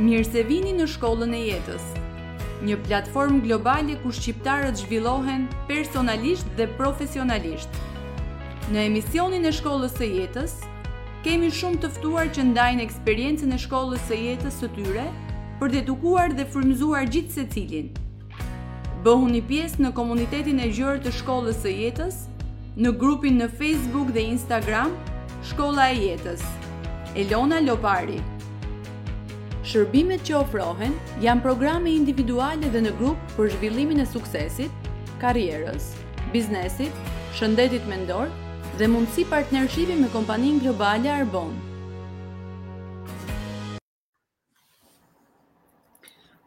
Mirë se vini në Shkollën e Jetës, një platformë globale ku shqiptarët zhvillohen personalisht dhe profesionalisht. Në emisionin e Shkollës së Jetës, kemi shumë të ftuar që ndajnë eksperiencën e shkollës së jetës së tyre për të edukuar dhe frymëzuar gjithsecilin, Bëhuni pjesë në komunitetin e gjerë të Shkollës së Jetës në grupin në Facebook dhe Instagram Shkolla e Jetës. Elona Lopari. Shërbimet që ofrohen janë programe individuale dhe në grup për zhvillimin e suksesit, karrierës, biznesit, shëndetit mendor dhe mundësi partnershipi me kompaninë globale Arbon.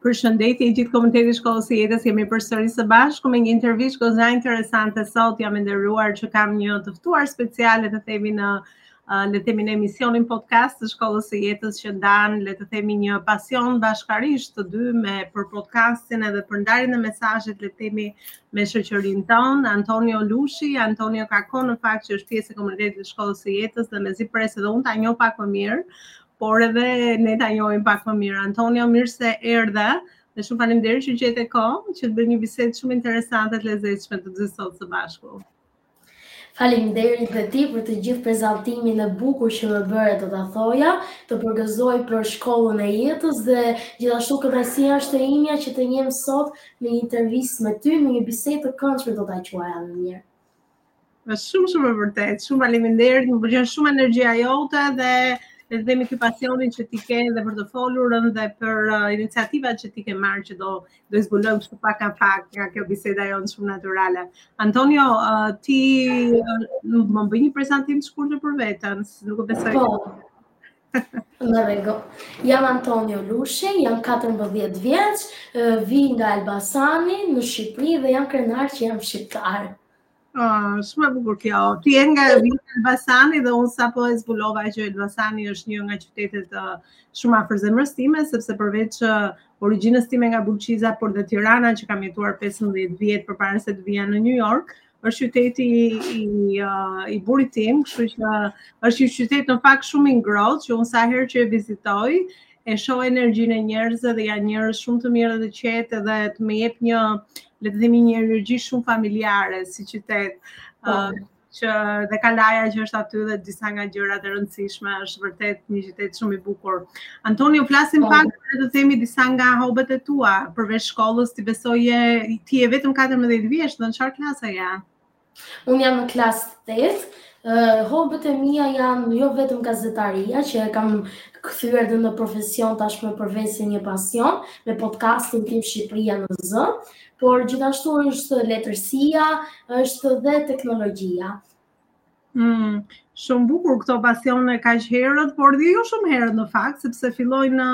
Përshëndetje i gjithë komuniteti i shkollës së jetës jemi përsëri së bashku me një intervistë goxha interesante sot jam e nderuar që kam një të ftuar special le të themi në le të themi në emisionin podcast të shkollës së jetës që ndan le të themi një pasion bashkarisht të dy me për podcastin edhe për ndarjen e mesazhit le të themi me shoqërinë tonë Antonio Lushi Antonio ka kohë në fakt që është pjesë e komunitetit të shkollës së jetës dhe mezi pres edhe unë ta njoh pak më mirë por edhe ne ta njohim pak më mirë. Antonio, mirë se erdhe. Dhe shumë faleminderit që gjete kohë që të bëjmë një bisedë shumë interesante të lezetshme të dy sot së bashku. Faleminderit dhe ti për të gjithë prezantimin e bukur që më bëre do të thoja, të përgëzoj për shkollën e jetës dhe gjithashtu kënaqësia është e imja që të jem sot në një intervistë me ty, në një bisedë të këndshme do ta quaja më mirë. Shumë shumë e vërtetë. Shumë faleminderit. Më pëlqen shumë energjia jote dhe le të themi këtë pasionin që ti ke dhe për të folurën dhe për uh, iniciativat që ti ke marrë që do t'i zbulojmë kështu pak a pak nga kjo biseda jonë shumë natyrale. Antonio, uh, ti uh, më bëj një prezantim të shkurtër për veten, se nuk e besoj. Po. Në rregull. Jam Antonio Lushi, jam 14 vjeç, vij nga Elbasani në Shqipëri dhe jam krenar që jam shqiptar. Oh, shumë e bukur kjo. Ti je nga vjen nga Elbasani dhe unë sapo e zbulova që Elbasani është një nga qytetet uh, shumë afër zemrës time, sepse përveç uh, origjinës time nga Bulqiza, por dhe Tirana që kam jetuar 15 vjet përpara se të vija në New York, uh, është qyteti i i burrit tim, kështu që është një qytet në fakt shumë i ngrohtë që unë sa herë që e vizitoj, e shoh energjinë e njerëzve dhe janë njerëz shumë të mirë dhe të qetë dhe të më jep një le të themi një energji shumë familjare si qytet. Po. që dhe kalaja që është aty dhe disa nga gjërat e rëndësishme është vërtet një qytet shumë i bukur. Antonio, flasim po. pak dhe të themi disa nga hobit e tua, përveç shkollës, ti besoj je, ti je vetëm 14 vjeç, në çfarë klase je? Unë jam në klasë 8, Uh, hobit e mia janë jo vetëm gazetaria, që e kam kthyer dhe në profesion tashmë përveçse një pasion, me podcastin tim Shqipëria në zë, por gjithashtu është letërsia, është dhe teknologjia. Mm, shumë bukur këto pasione kaq herët, por dhe jo shumë herët në fakt, sepse fillojnë,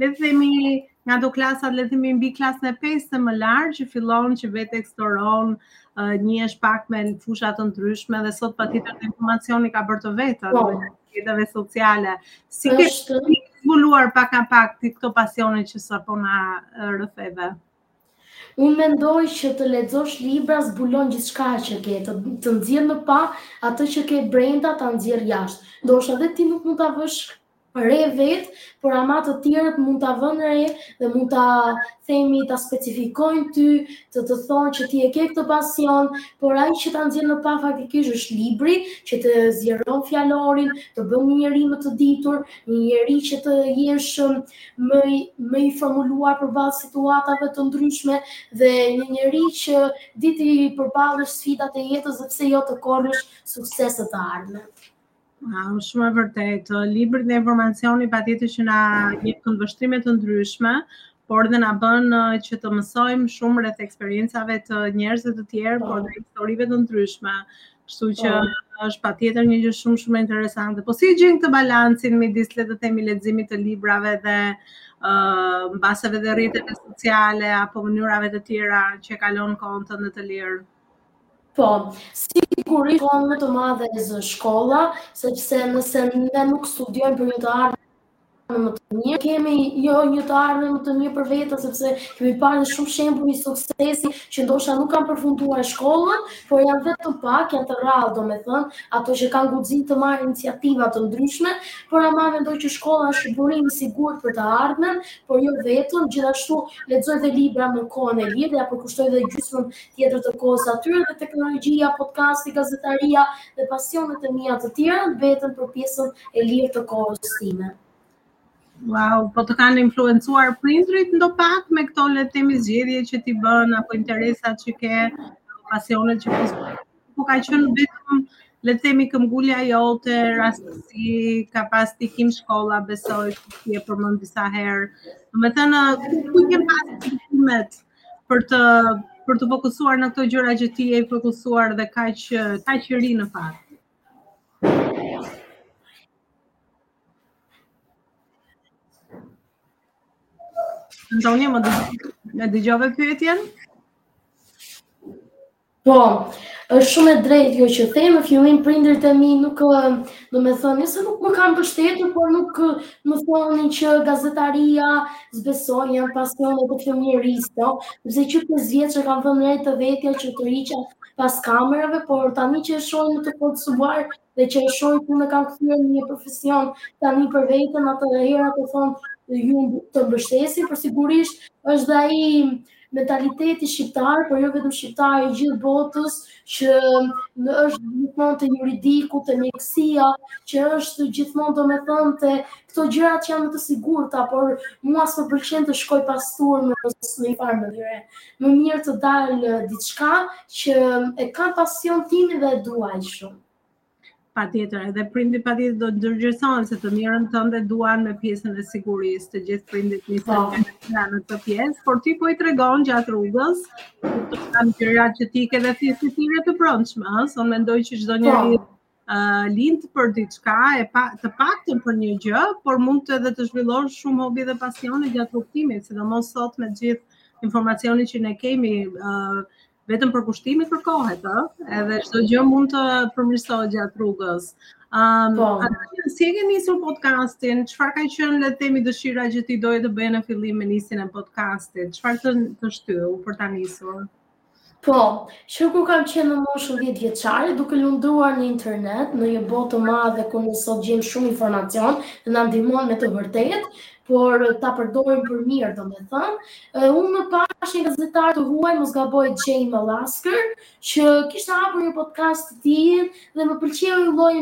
le të themi, nga ato klasat, le të themi, mbi klasën e 5 e më lart, që fillon që vetë eksploron, uh, njihesh pak me fusha të ndryshme, dhe sot patjetër informacioni ka bërë të vetën, po. dhe rrjeteve sociale. Si ke zbuluar pak a pak ti këto pasione që sapo na rrëfeve? Unë mendoj që të lexosh libra zbulon gjithçka që ke, të të nxjerr në pah atë që ke brenda ta nxjerr jashtë. Ndoshta dhe ti nuk mund ta vësh re vetë, por ama të tjerët mund ta venë re dhe mund të themi ta specifikojnë ty, të të thonë që ti e ke këtë pasion, por ai që ta nxjerr në pah faktikisht është libri që të zgjeron fjalorin, të bën një njeri më të ditur, një njeri që të jesh më i, më i formuluar përballë situatave të ndryshme dhe një njeri që di t'i përballësh sfidat e jetës dhe pse jo të korrësh sukseset e ardhme. Mm, shumë e vërtetë, libri dhe informacioni patjetër që na jep këndvështrime të ndryshme, por dhe na bën që të mësojmë shumë rreth eksperiencave të njerëzve të tjerë, por dhe historive të ndryshme, Kështu që po. është patjetër një gjë shumë shumë interesante. Po si e gjen këtë balancin midis le të themi leximit të librave dhe ë uh, mbase dhe rrjeteve sociale apo mënyrave të tjera që kalon kohën tënde të lirë? Po, sigurisht kohën më të madhe e zë shkolla, sepse nëse ne nuk studiojmë për një të ardhme më të mirë, kemi jo një të ardhme më të mirë për veten, sepse kemi parë dhe shumë shembuj suksesi që ndoshta nuk kanë përfunduar shkollën, por janë vetëm pak, janë të rrallë, domethënë, ato që kanë guxim të marrin iniciativa të ndryshme, por ama mendoj që shkolla është burim i sigurt për të ardhmen, por jo vetëm, gjithashtu lexoj dhe libra në kohën e lirë, ia përkushtoj dhe gjysmën tjetër të kohës atyre, dhe teknologjia, podcasti, gazetaria, dhe pasionet e mia të tjera mbeten për pjesën e lirë të kohës time. Wow, po të kanë influencuar prindërit ndopak me këto le të themi zgjedhje që ti bën apo interesat që ke, pasionet që apo ka qenë vetëm le të themi këmbgulja jote, rastësi, ka pas ndikim shkolla, besoj, ti e përmend disa herë. Domethënë, ku ku ke pas këto për t'u për t'u fokusuar në këto gjëra që ti je i fokusuar dhe kaq kaq i ri në fakt. A më dëgjove pyetjen? Po, është shumë e drejtë kjo që thua, në fillim prindërit e mi nuk, domethënë, se nuk më kanë mbështetur, por nuk më thonin që gazetaria s'besoj, janë pasione të fëmijërisë, po, sepse që te dhjetë që kam thënë rreth vetes që të rrija pas kamerave, por tani që e shohin të konkretizuar dhe që e shohin që e kam kthyer në një profesion, tani për veten atëherë të thonë ju të mbështesin, por sigurisht është dhe ai mentaliteti shqiptar, por jo vetëm shqiptar, i gjithë botës që është gjithmonë te juridiku, te mjekësia, që është gjithmonë domethënë te këto gjërat që janë më të sigurta, por mua s'më pëlqen të shkoj pas turmës në një farë mënyre. Më mirë të dalë diçka që e kam pasion timin dhe e dua shumë. Patjetër, edhe prindërit patjetër do të ndërgjegjësohen se të mirën tënde duan me pjesën e sigurisë, të gjithë prindërit nisen po. nga kjo pjesë, por ti po i tregon gjatë rrugës, që ka gjëra që ti ke dhe i ke të brendshme, ëh, unë mendoj që çdo po. njeri uh, lind për diçka e pa, të paktën për një gjë, por mund edhe të zhvillosh shumë hobi dhe pasione gjatë rrugëtimit, sidomos sot me gjithë informacionin që ne kemi uh, vetëm përkushtimi kërkohet, ë, edhe çdo gjë mund të përmirësohet gjatë rrugës. Um, po. Si e ke nisur podcastin? Çfarë ka qenë le të themi dëshira që ti doje të bëje në fillim me nisjen e podcastit? Çfarë të shtyu për ta nisur? Po, që kur kam qenë në moshën 10 vjeçare, duke lundruar në internet, në një botë të madhe ku ne sot gjejmë shumë informacion dhe na ndihmon me të vërtetë, por ta përdorim për mirë, domethënë. Unë pashë një gazetar të huaj, mos gaboj Jane Malasker, që kishte hapur një podcast të tijin dhe më pëlqeu një lloj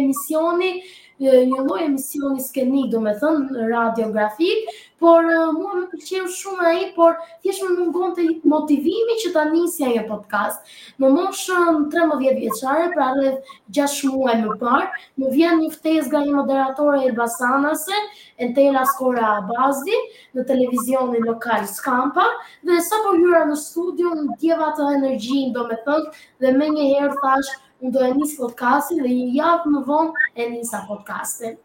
emisioni, një lloj emisioni skenik, domethënë, radiografik, por mua më pëlqeu shumë ai, por thjesht më mungonte motivimi që ta nisja një podcast. Në moshën 13 vjeçare, pra rreth 6 muaj më parë, Më vjen një ftesë nga një moderatore elbasanase, Entela Skora Abazi, në televizionin lokal Skampa, dhe sapo hyra në studio unë ndjeva atë energjinë domethënë dhe menjëherë thashë unë do e nis podcastin dhe një javë më vonë e nisa podcastin.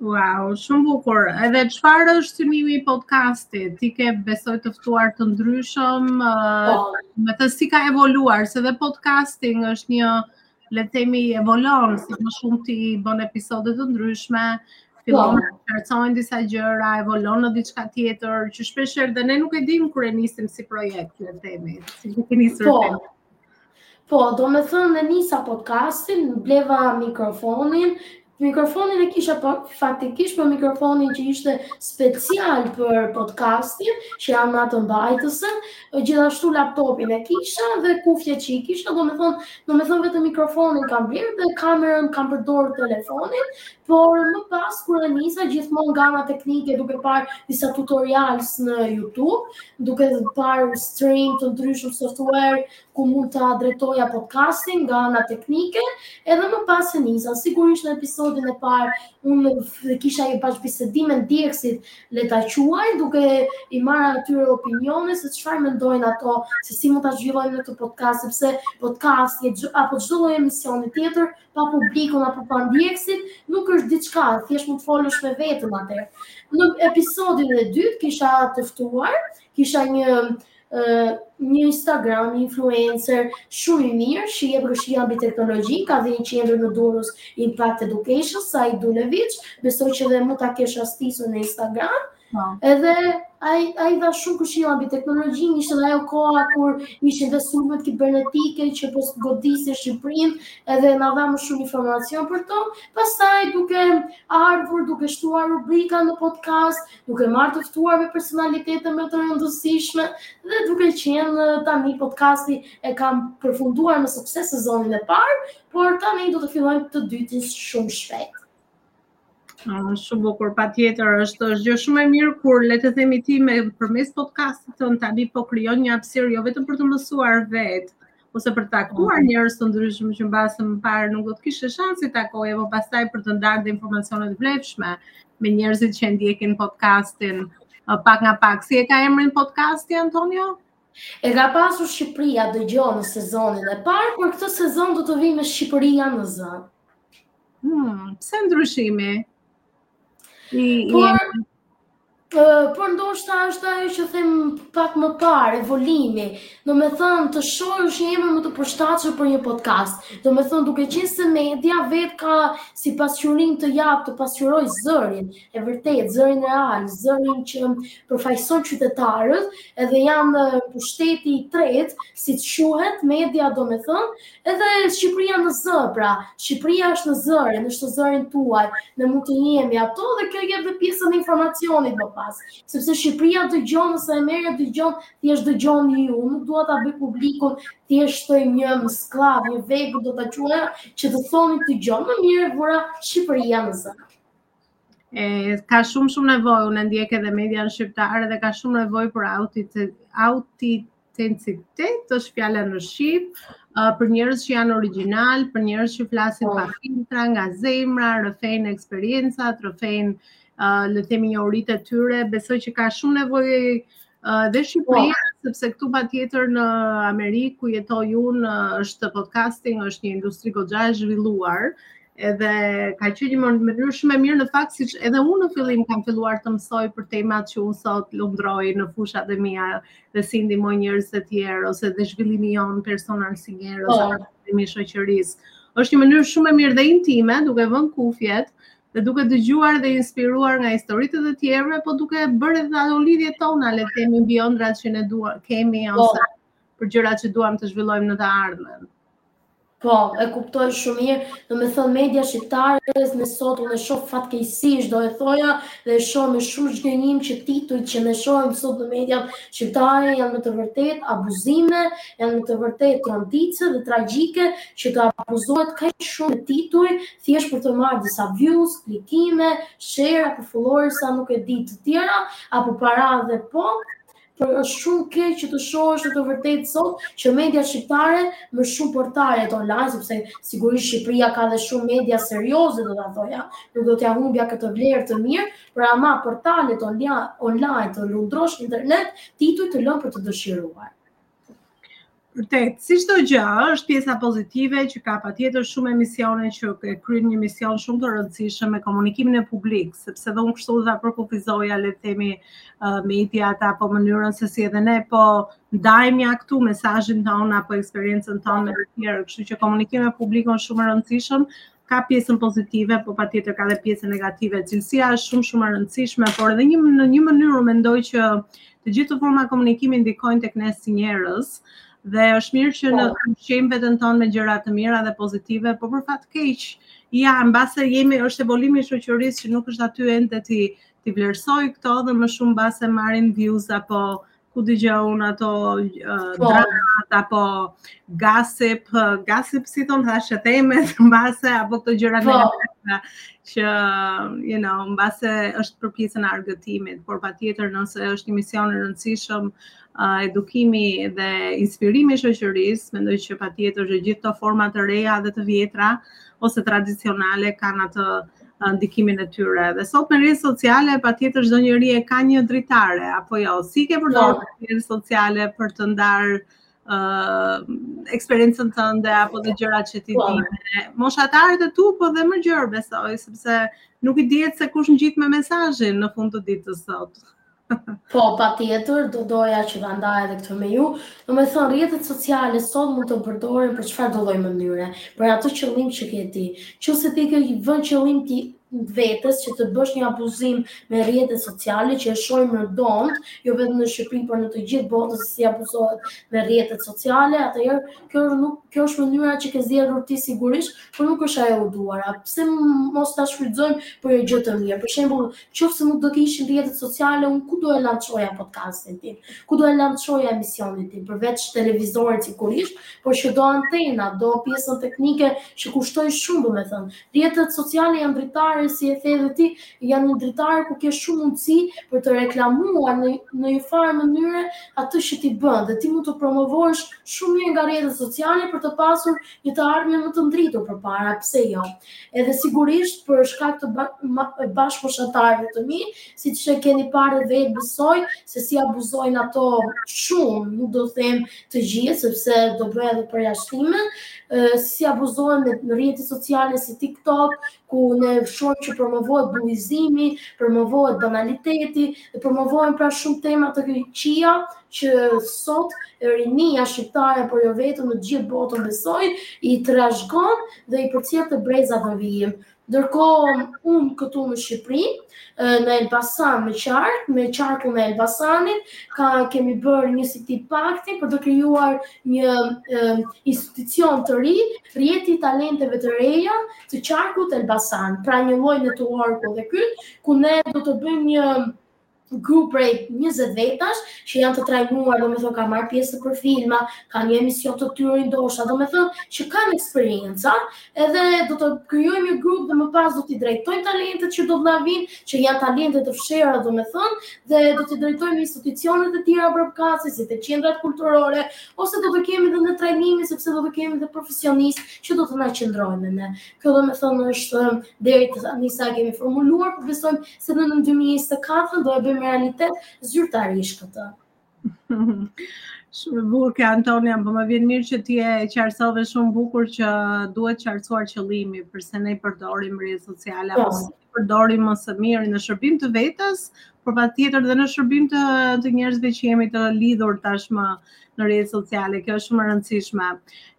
Wow, shumë bukur. Edhe çfarë është synimi i podcastit? Ti ke besoj të ftuar të ndryshëm, po. me thënë si ka evoluar, se dhe podcasting është një le të themi evolon, sa më shumë ti bën episode të ndryshme, fillon po. të kërkojnë disa gjëra, evolon në diçka tjetër, që shpesh herë dhe ne nuk e dimë kur e nisim si projekt, le të themi, si e ke nisur. Po. Po, do me thënë e nisa podcastin, bleva mikrofonin, mikrofonin e kisha po, faktikisht për po mikrofonin që ishte special për podcastin, që ka atë mbajtëse, gjithashtu laptopin e kisha dhe kufjet që i kisha, do me thënë, do me thënë vetëm mikrofonin kam blerë dhe kamerën kam përdorë telefonin, Por më pas kur e nisa gjithmonë nga ana teknike duke parë disa tutorials në YouTube, duke parë stream të ndryshëm software ku mund ta drejtoja podcastin nga ana teknike, edhe më pas e nisa. Sigurisht në episodin e parë unë kisha një bashkëbisedim me ndjekësit le ta quaj duke i marrë atyre opinione se çfarë mendojnë ato se si mund ta zhvillojmë ne këtë podcast sepse podcast apo çdo lloj emisioni tjetër pa publikun apo pa ndjekësit, nuk është diçka, thjesht mund të folësh me vetëm atë. Në episodin e dytë kisha të ftuar, kisha një uh, një Instagram, një influencer shumë i mirë, që jep këshilla mbi teknologji, ka dhe një qendër në Durrës Impact Education, Said Dulevic, besoj që dhe mund ta kesh rastisur në Instagram. Po. Edhe ai ai dha shumë këshilla mbi teknologjinë, ishte ajo koha kur ishin dhe sulmet kibernetike që po godisnin Shqipërinë, edhe na dha më shumë informacion për to. Pastaj duke ardhur, duke shtuar rubrika në podcast, duke marrë të ftuar me personalitete më të rëndësishme dhe duke qenë tani podcastin e kam përfunduar me sukses sezonin e parë, por tani do të fillojmë të dytin shumë shpejt. Ah, shumë bukur, patjetër, është, është gjë shumë e mirë kur le të themi ti me përmes podcastit tënd tani po krijon një hapësirë jo vetëm për të mësuar vetë, ose për të takuar njerëz të ndryshëm që mbase më parë nuk do të kishe shans t'i takoje, po pastaj për të ndarë dhe informacione të vlefshme me njerëzit që ndjekin podcastin pak nga pak. Si e ka emrin podcasti Antonio? E ka pasur Shqipëria dëgjon në sezonin e parë, por këtë sezon do të vijë me Shqipëria në zë. Hmm, pse ndryshimi? I, por, i... por ndoshta është ajo që them pak më parë, evolimi. Do me thënë, të shohësh një emër më të përshtatshëm për një podcast. Do me thënë, duke qenë se media vetë ka si pasqyrim të japë, të pasqyrojë zërin e vërtetë, zërin real, zërin që përfaqëson qytetarët, edhe janë pushteti i tretë, siç thuhet, media do me thënë, Edhe Shqipëria në zë, pra, Shqipëria është në zërin, është në zërin tuaj, ne mund të jemi ato dhe kjo jep dhe pjesën e informacionit më pas, sepse Shqipëria dëgjon ose Amerika dëgjon, thjesht dëgjon ju, nuk dua ta bëj publikun thjesht të një skllav, një vegël do ta quaja, që të thoni dëgjon, më mirë vura Shqipëria në zë. E, ka shumë shumë nevojë, unë ndjek edhe median shqiptare dhe ka shumë nevojë për autit, autit Autenticitet është fjala në shqip, uh, për njerëz që janë origjinal, për njerëz që flasin oh. pa filtra, nga zemra, rrëfejnë eksperiencat, rrëfejnë uh, le të themi njohuritë e tyre, besoj që ka shumë nevojë uh, dhe Shqipëria, oh. sepse këtu patjetër në Amerikë ku jetoj unë uh, është podcasting, është një industri goxha e zhvilluar, edhe ka qenë një mënyrë shumë e mirë në fakt si edhe unë në fillim kam filluar të mësoj për temat që unë sot lundroj në fushat e mia dhe si i ndihmoj njerëz të tjerë ose dhe zhvillimi jonë personal si njerëz ose po. zhvillimi i shoqërisë. Është një mënyrë shumë e mirë dhe intime duke vënë kufjet dhe duke dëgjuar dhe inspiruar nga historitë e të tjerëve, po duke bërë edhe ato lidhje tona le të themi mbi ëndrrat që ne duam, kemi po. ose për gjërat që duam të zhvillojmë në të ardhmen. Po, e kuptoj shumë mirë, domethënë media shqiptare dhe me sot unë e shoh fatkeqësisht, do e thoja, dhe e shoh me shumë zhgënjim që titujt që ne shohëm sot në media shqiptare janë me të vërtetë abuzime, janë me të vërtetë tronditëse dhe tragjike që të abuzohet kaq shumë tituj thjesht për të marrë disa views, klikime, share, apo followersa, nuk e di të tjera, apo para dhe po, Por është shumë keq që të shohësh në të vërtetë sot që media shqiptare më shumë portalet online, sepse sigurisht Shqipëria ka dhe shumë media serioze, do ta thoja, nuk do t'ia humbja këtë vlerë të mirë, por ama portalet online të lundrosh internet, tituj të lënë për të dëshiruar. Vërtet, si çdo gjë, është pjesa pozitive që ka patjetër shumë emisione që e kryejnë një mision shumë të rëndësishëm me komunikimin e publik, sepse dhe unë kështu do ta përkufizoja le të themi mediat apo mënyrën se si edhe ne po ndajmë ja këtu mesazhin tonë apo eksperiencën tonë me të tjerë, kështu që komunikimi me publikun është shumë i rëndësishëm ka pjesën pozitive, po patjetër ka edhe pjesën negative. Cilësia është shumë shumë e rëndësishme, por edhe një në një mënyrë mendoj që të gjithë forma komunikimi ndikojnë tek ne si njerëz dhe është mirë që ne po. ushqejmë veten tonë me gjëra të mira dhe pozitive, por për fat të keq, ja, mbase jemi është evoluimi i shoqërisë që nuk është aty ende të t'i vlerësojë këto dhe më shumë mbase marrin views apo ku dëgjoj unë ato uh, po. dramat apo gasip, gasip si thonë thashetheme mbase apo këto gjëra po. që, you know, mbase është për pjesën e argëtimit, por patjetër nëse është një mision e rëndësishëm uh, edukimi dhe inspirimi i shoqërisë, mendoj që patjetër që gjithë këto format të reja dhe të vjetra ose tradicionale kanë atë ndikimin e tyre. Dhe sot me rrjetet sociale patjetër çdo njeri e ka një dritare apo jo. Si i ke përdorur po. rrjetet sociale për të ndarë uh, eksperiencën tënde apo dhe gjërat që ti po. di. Moshatarët e tu po dhe më gjerë besoj sepse nuk i dihet se kush ngjit me mesazhin në fund të ditës sot. Po, patjetër, do doja që ta ndaj edhe këtë me ju. Domethënë, rrjetet sociale sot mund të përdoren për çfarëdolloj mënyre, për atë qëllim që ke ti. Qoftë se ti ke vënë qëllim ti vetes që të bësh një abuzim me rrjetet sociale që e shohim rëndom, jo vetëm në Shqipëri, por në të gjithë botën si abuzohet me rrjetet sociale, atëherë, kjo, nuk, kjo është mënyra që ke zgjedhur ti sigurisht, por nuk është ajo e duhura. Pse mos ta shfrytëzojmë për një gjë të mirë? Për shembull, Qoftë se nuk do të ishin rrjetet sociale, unë ku do e lançoja podcastin tim? Ku do e lançoja emisionin tim përveç televizorit sigurisht, por që do antena, do pjesën teknike që kushtojnë shumë, domethënë. Rrjetet sociale janë dritare siç e the edhe ti, janë një dritare ku ke shumë mundësi për të reklamuar në në një farë mënyre atë që ti bën dhe ti mund të promovohesh shumë mirë nga rrjetet sociale për të pasur një të ardhme më të ndritur përpara, pse jo? Edhe sigurisht për shkak të bashkëmoshatarëve të mi, siç e keni parë dhe vetë besoj se si abuzojnë ato shumë, nuk do të them të gjithë sepse do bëj edhe përjashtime, si abuzojnë në rrjetet sociale si TikTok, ku ne shohim që promovohet bullizimi, promovohet banaliteti, dhe promovohen pra shumë tema të këqija që sot rinia shqiptare por jo vetëm në gjithë botën besoj i trashëgon dhe i përcjell te brezat në vijim. Ndërkohë un këtu në Shqipëri, në Elbasan me qark, me qarkun e Elbasanit, ka kemi bërë një si tip pakti për të krijuar një e, institucion të ri, rrjeti i talenteve të reja të qarkut Elbasan, pra një lloj networku dhe ky, ku ne do të bëjmë një grup prej 20 vetash që janë të trajnuar, domethënë, kanë marrë pjesë nëpër filma, kanë një emision të tyre ndoshta, domethënë, që kanë eksperienca, edhe do të krijojmë një grup dhe më pas do t'i drejtojmë talentet që do të na vijnë, që janë talente të fshehura, domethënë, dhe do t'i drejtojmë institucionet e tjera përkatëse, si te qendrat kulturore, ose do të kemi dhe ne trajnimin, sepse do të kemi dhe profesionistë që do të na qëndrojnë ne. Kjo domethënë është deri tani sa kemi formuluar, por besojmë se në 2024 do e bëjmë realitet zyrtarisht këtë. Shumë bukur Antonia, po më vjen mirë që ti e qartësove shumë bukur që duhet qartësuar qëllimi, përse ne përdorim rrjete sociale apo. Po. përdorim më së miri në shërbim të vetes, por patjetër dhe në shërbim të, të njerëzve që jemi të lidhur tashmë në rrjetet sociale. Kjo është shumë e rëndësishme.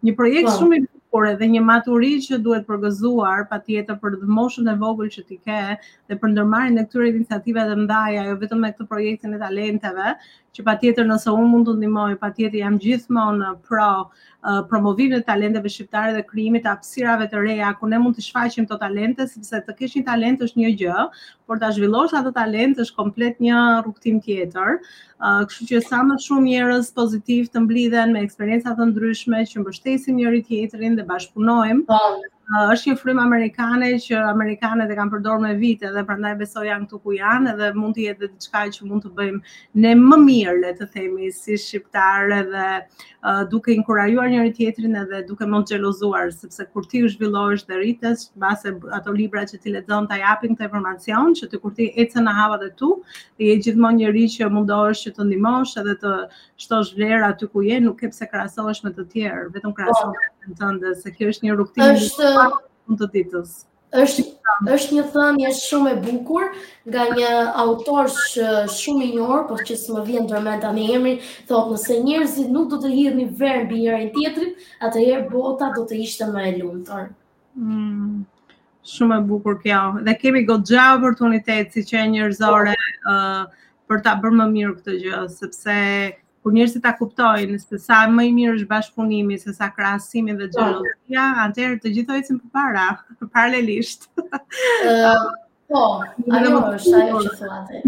Një projekt po. shumë i bukur edhe një maturi që duhet përgëzuar patjetër për moshën e vogël që ti ke dhe për ndërmarrjen e këtyre iniciativave të mëdha, jo vetëm me këtë projektin e talenteve, që patjetër nëse unë mund të ndihmoj, patjetër jam gjithmonë pro promovimit të talenteve shqiptare dhe krijimit të hapësirave të reja, ku ne mund të shfaqim këto talente, sepse të kesh një talent është një gjë, por ta zhvillosh atë talent është komplet një rrugëtim tjetër, kështu që sa më shumë njerëz pozitivë të mblidhen me eksperienca të ndryshme, që mbështesin njëri tjetrin dhe bashkëpunojmë, po, është një frymë amerikane që amerikanët e kanë përdorur me vite dhe prandaj besoj janë këtu ku janë dhe mund të jetë diçka që mund të bëjmë ne më mirë le të themi si shqiptarë edhe uh, duke inkurajuar njëri tjetrin edhe duke mos xhelozuar sepse kur ti zhvillohesh dhe rritesh mbase ato libra që ti lexon ta japin këtë informacion që ti kur ti ecën në hapat e tu dhe je gjithmonë njeri që mundohesh që të ndihmosh edhe të shtosh vlerë aty ku je nuk ke pse krahasohesh me të tjerë vetëm krahasohesh po. me veten tënde se kjo është një rrugëtim në fund të ditës Është është një thënie shumë e bukur nga një autor shumë i njohur, por që s'më vjen ndërmend tani emri, thotë nëse njerëzit nuk do të hidhnin vrer mbi njërin tjetrin, atëherë bota do të ishte më e lumtur. Mm, shumë e bukur kjo. Dhe kemi goxha oportunitet si qenie njerëzore uh, për ta bërë më mirë këtë gjë, sepse kur njerëzit ta kuptojnë se sa më i mirë është bashkëpunimi, se sa krahasimi dhe xhelozia, atëherë të gjithë ecin përpara, paralelisht. Uh, po, ajo është ajo që thua ti.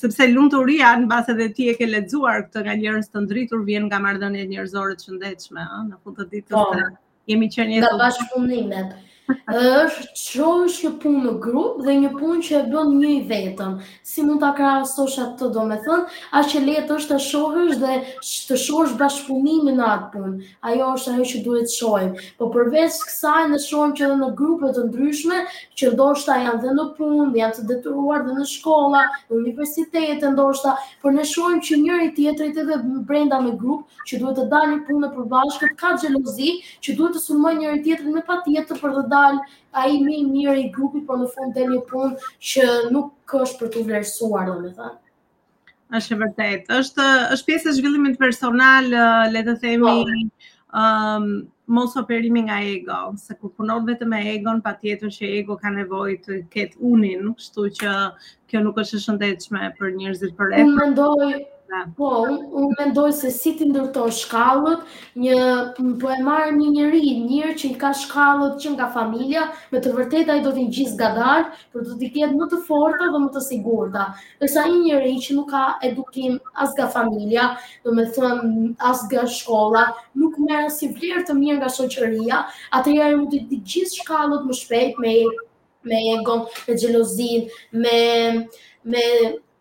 Sepse lumturia mbase dhe ti e ke lexuar këtë nga njerëz të ndritur vjen nga marrëdhëniet njerëzore të shëndetshme, ëh, në fund të ditës. Po. Jemi qenie në grup. bashkëpunimet. Është të shohësh një punë në grup dhe një punë që e bën një i vetëm. Si mund ta krahasosh atë, domethënë, aq e lehtë është të shohësh dhe të shohësh bashkëpunimin në atë punë. Ajo është ajo që duhet të shohim. Po përveç kësaj ne shohim që edhe në grupe të ndryshme që ndoshta janë dhe në punë, janë të detyruar dhe në shkolla, në universitete ndoshta, por ne shohim që njëri tjetrit edhe brenda në grup që duhet të dalë një punë e përbashkët, ka xhelozi që duhet të sulmojnë njëri tjetrin me patjetër për të dalë ai më i mirë i grupit, por në fund del një punë që nuk është për t'u vlerësuar, domethënë. Është e vërtetë. Është është pjesë e zhvillimit personal, le të themi, ëm po. um, mos operimi nga ego, se kur punon vetëm me egon, patjetër që ego ka nevojë të ketë unin, kështu që kjo nuk është e shëndetshme për njerëzit përreth. Unë mendoj Po, unë mendoj se si t'i ndërtosh shkallët, po e marr një njeri i mirë që i ka shkallët që nga familja, me të vërtetë ai do t'i ngjisë ngadalë, por do t'i ketë më të forta dhe më të sigurta. Ndërsa një njeri që nuk ka edukim as nga familja, domethënë as nga shkolla, nuk merr s'i vlerë të mirë nga shoqëria, atëherë mund t'i ngjisë shkallët më shpejt me me egon, me xhelozinë, me me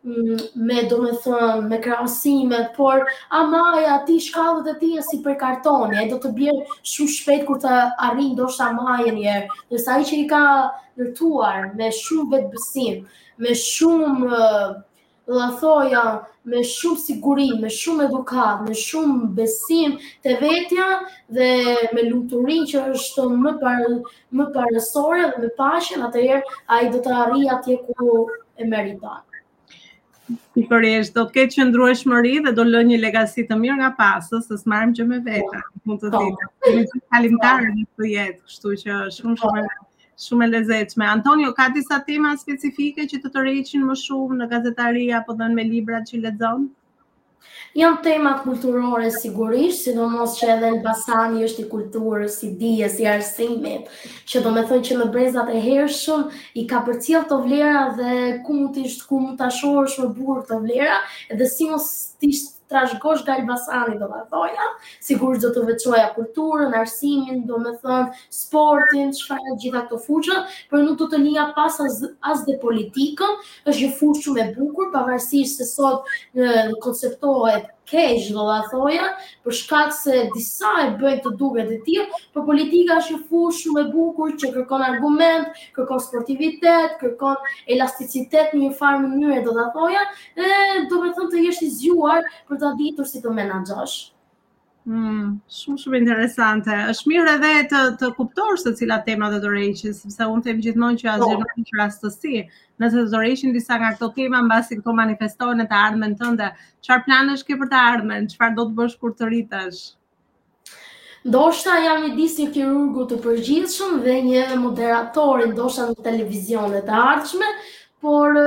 mm, me domethënë, me krahasimet, por ama ato shkallët e tija si prej kartoni, e do të bjerë shumë shpejt kur të arrijë ndoshta majën, ndërsa ai që i ka ndërtuar me shumë vetëbesim, me shumë le ta thoja, me shumë siguri, me shumë edukatë, me shumë besim te vetja dhe me lumturinë që është më, par, më parësore dhe me paqen, atëherë ai do të arrijë atje ku e meriton. Pikërisht, do të ketë qëndrueshmëri dhe do lërë një legasi të mirë nga pas, se s'marrim gjë me vete, mund të po. ditë. Kalimtarë në këtë jetë, kështu që shumë shumë Shumë e lezetshme. Antonio, ka disa tema specifike që të tërheqin më shumë në gazetari apo dhe me librat që lexon? Janë temat kulturore sigurisht, sidomos që edhe Elbasani është i kulturës, i dijes, i arsimit, që domethënë që me brezat e hershëm i ka përcjellë këto vlera dhe ku mu të ishtë, ku mu të ashorë është më burë të vlera, edhe si mos të ishtë trashëgosh nga Elbasani do ta thoja, sigurisht do të veçoja kulturën, arsimin, domethënë sportin, të gjitha këto fushat, por nuk do të lija pas as, as dhe politikën, është një fushë shumë e bukur, pavarësisht se sot konceptohet keq do ta thoja, për shkak se disa e bëjnë të duket e tillë, por politika është një fushë shumë e bukur që kërkon argument, kërkon sportivitet, kërkon elasticitet në njëfarë mënyre do ta thoja, E, domethënë të jesh i zgjuar për ta ditur si të menaxhosh. Mm, shumë shumë interesante. Është mirë edhe të të kuptosh se cilat tema të tërheqin, sepse unë them gjithmonë që asgjë po. nuk është rastësi. Nëse të tërheqin disa nga këto tema, mbase këto manifestohen në të ardhmen tënde, çfarë planesh ke për të ardhmen? Çfarë do të bësh kur të rritesh? Ndoshta jam midis një kirurgu të përgjithshëm dhe një moderatori, ndoshta në televizionet e ardhshme, por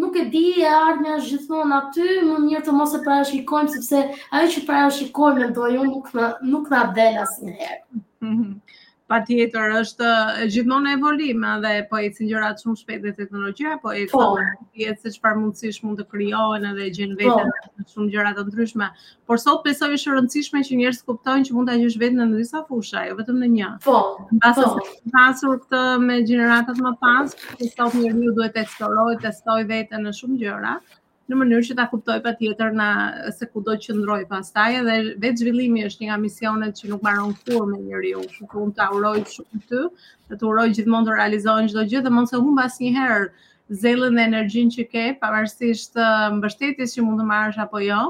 nuk e di, e ardhmja është gjithmonë aty, më mirë të mos e parashikojmë sepse ajo që parashikojmë mendoj unë nuk na nuk na del asnjëherë. Patjetër, është gjithmonë në evolim dhe po ecin gjërat shumë shpejt dhe teknologjia, po ecën po. jetë se çfarë mundësish mund të krijohen edhe gjenë po. veten në shumë gjëra të ndryshme. Por sot besoj është rëndësishme që njerëzit kuptojnë që mund ta gjesh veten në në disa fusha, jo vetëm në një. Po, po. Mbase të pasur këtë me gjeneratat më pas, që sot njeriu duhet të eksplorojë, testojë veten në shumë gjëra, në mënyrë që ta kuptojë patjetër na se ku do qëndrojë pastaj edhe vetëzhvillimi është një nga misionet që nuk mbaron kurrë me njeriun që të unë ta uroj shumë ty dhe të uroj gjithmonë të realizohen çdo gjë dhe mos e humb asnjëherë zellin dhe energjinë që ke pavarësisht mbështetjes që mund të marrësh apo jo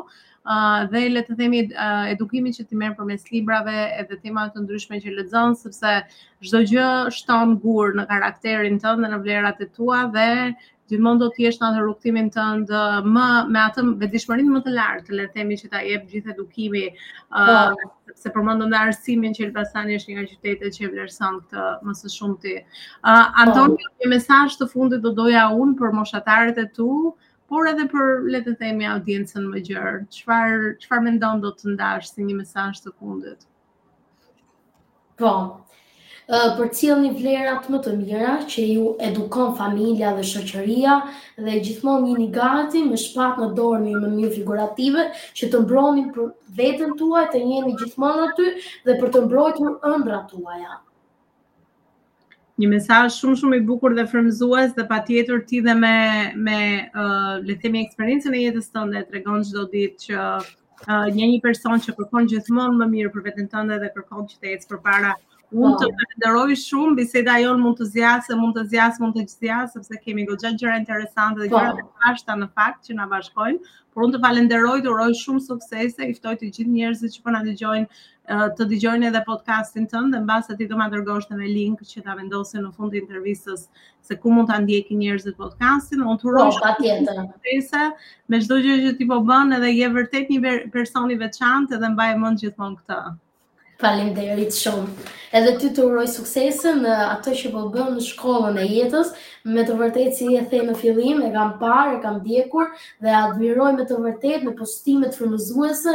dhe le të themi uh, edukimi që ti merr përmes librave edhe temave të ndryshme që lexon sepse çdo gjë shton gur në karakterin tënd dhe në vlerat e tua dhe gjithmonë do të jesh në atë rrugëtimin tënd më me atë vetëdijshmërinë më të lartë, le të themi që ta jep gjithë edukimi, ë po. uh, sepse përmendëm edhe arsimin që Elbasani është një nga qytetet që e vlerëson këtë më së shumti. ë uh, Antoni, po. një mesazh të fundit do doja unë për moshatarët e tu, por edhe për le të themi audiencën më gjerë. Çfarë çfarë mendon, do të ndash si një mesazh të fundit? Po, përcillni vlerat më të mira që ju edukon familja dhe shoqëria dhe gjithmonë jini gati me shpatë në dorë në mënyrë figurative që të mbroni për veten tuaj të jeni gjithmonë aty dhe për të mbrojtur ëndrrat tuaja. Një mesazh shumë shumë i bukur dhe frymëzues dhe patjetër ti dhe me me uh, le të themi eksperiencën e jetës tënde tregon çdo ditë që uh, je një person që kërkon gjithmonë më mirë për veten tënde dhe kërkon që të ecësh përpara. Unë të po. falenderoj shumë, biseda jonë mund të zgjasë, mund të zgjasë, mund të zgjasë, sepse kemi goxha gjëra interesante dhe po. gjëra të pashta në fakt që na bashkojnë. Por unë të falenderoj, të uroj shumë suksese, i ftoj të gjithë njerëzit që po na dëgjojnë të dëgjojnë edhe podcastin tënd dhe mbase ti do ma dërgosh me link që ta vendosim në fund të intervistës se ku mund ta ndjekin njerëzit podcastin. Unë të uroj po, patjetër. Suksese me çdo gjë që ti po bën edhe je vërtet një person i veçantë dhe mbaje mend gjithmonë këtë. Faleminderit shumë. Edhe ty të uroj suksese në atë që po bën në shkollën e jetës. Me të vërtetë si e the në fillim, e kam parë, e kam ndjekur dhe admiroj me të vërtetë në postimet frymëzuese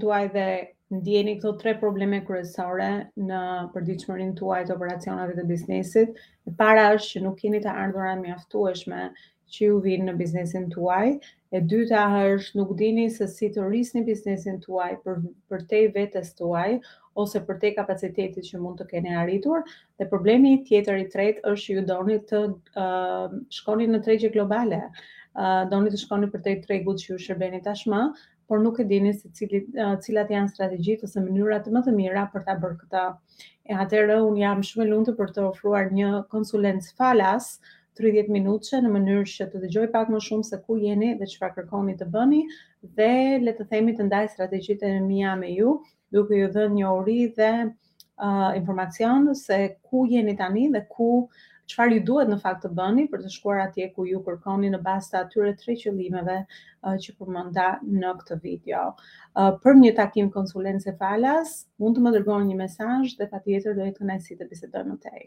tuaj dhe ndjeni këto tre probleme kryesore në përditshmërinë tuaj të operacioneve të biznesit. E para është që nuk keni të ardhura mjaftueshme që ju vijnë në biznesin tuaj. E dyta është nuk dini se si ta rrisni biznesin tuaj për përtej vetes tuaj ose përtej kapacitetit që mund të keni arritur dhe problemi tjetër i tretë është që ju doni të uh, shkoni në tregje globale. Uh, doni të shkoni përtej tregut që ju shërbeni tashmë por nuk e dini se cili, cilat janë strategjitë ose mënyrat më të mira për ta bërë këtë. E atëherë un jam shumë e lumtur për të ofruar një konsulencë falas 30 minutëshe në mënyrë që të dëgjoj pak më shumë se ku jeni dhe çfarë kërkoni të bëni dhe le të themi të ndaj strategjitë e mia me ju duke ju dhënë njohuri dhe uh, informacion se ku jeni tani dhe ku çfarë ju duhet në fakt të bëni për të shkuar atje ku ju kërkoni në bazë të atyre tre qëllimeve uh, që përmenda në këtë video. Uh, për një takim konsulence falas, mund të më dërgoni një mesazh dhe patjetër do jetë kënaqësi të bisedojmë më tej.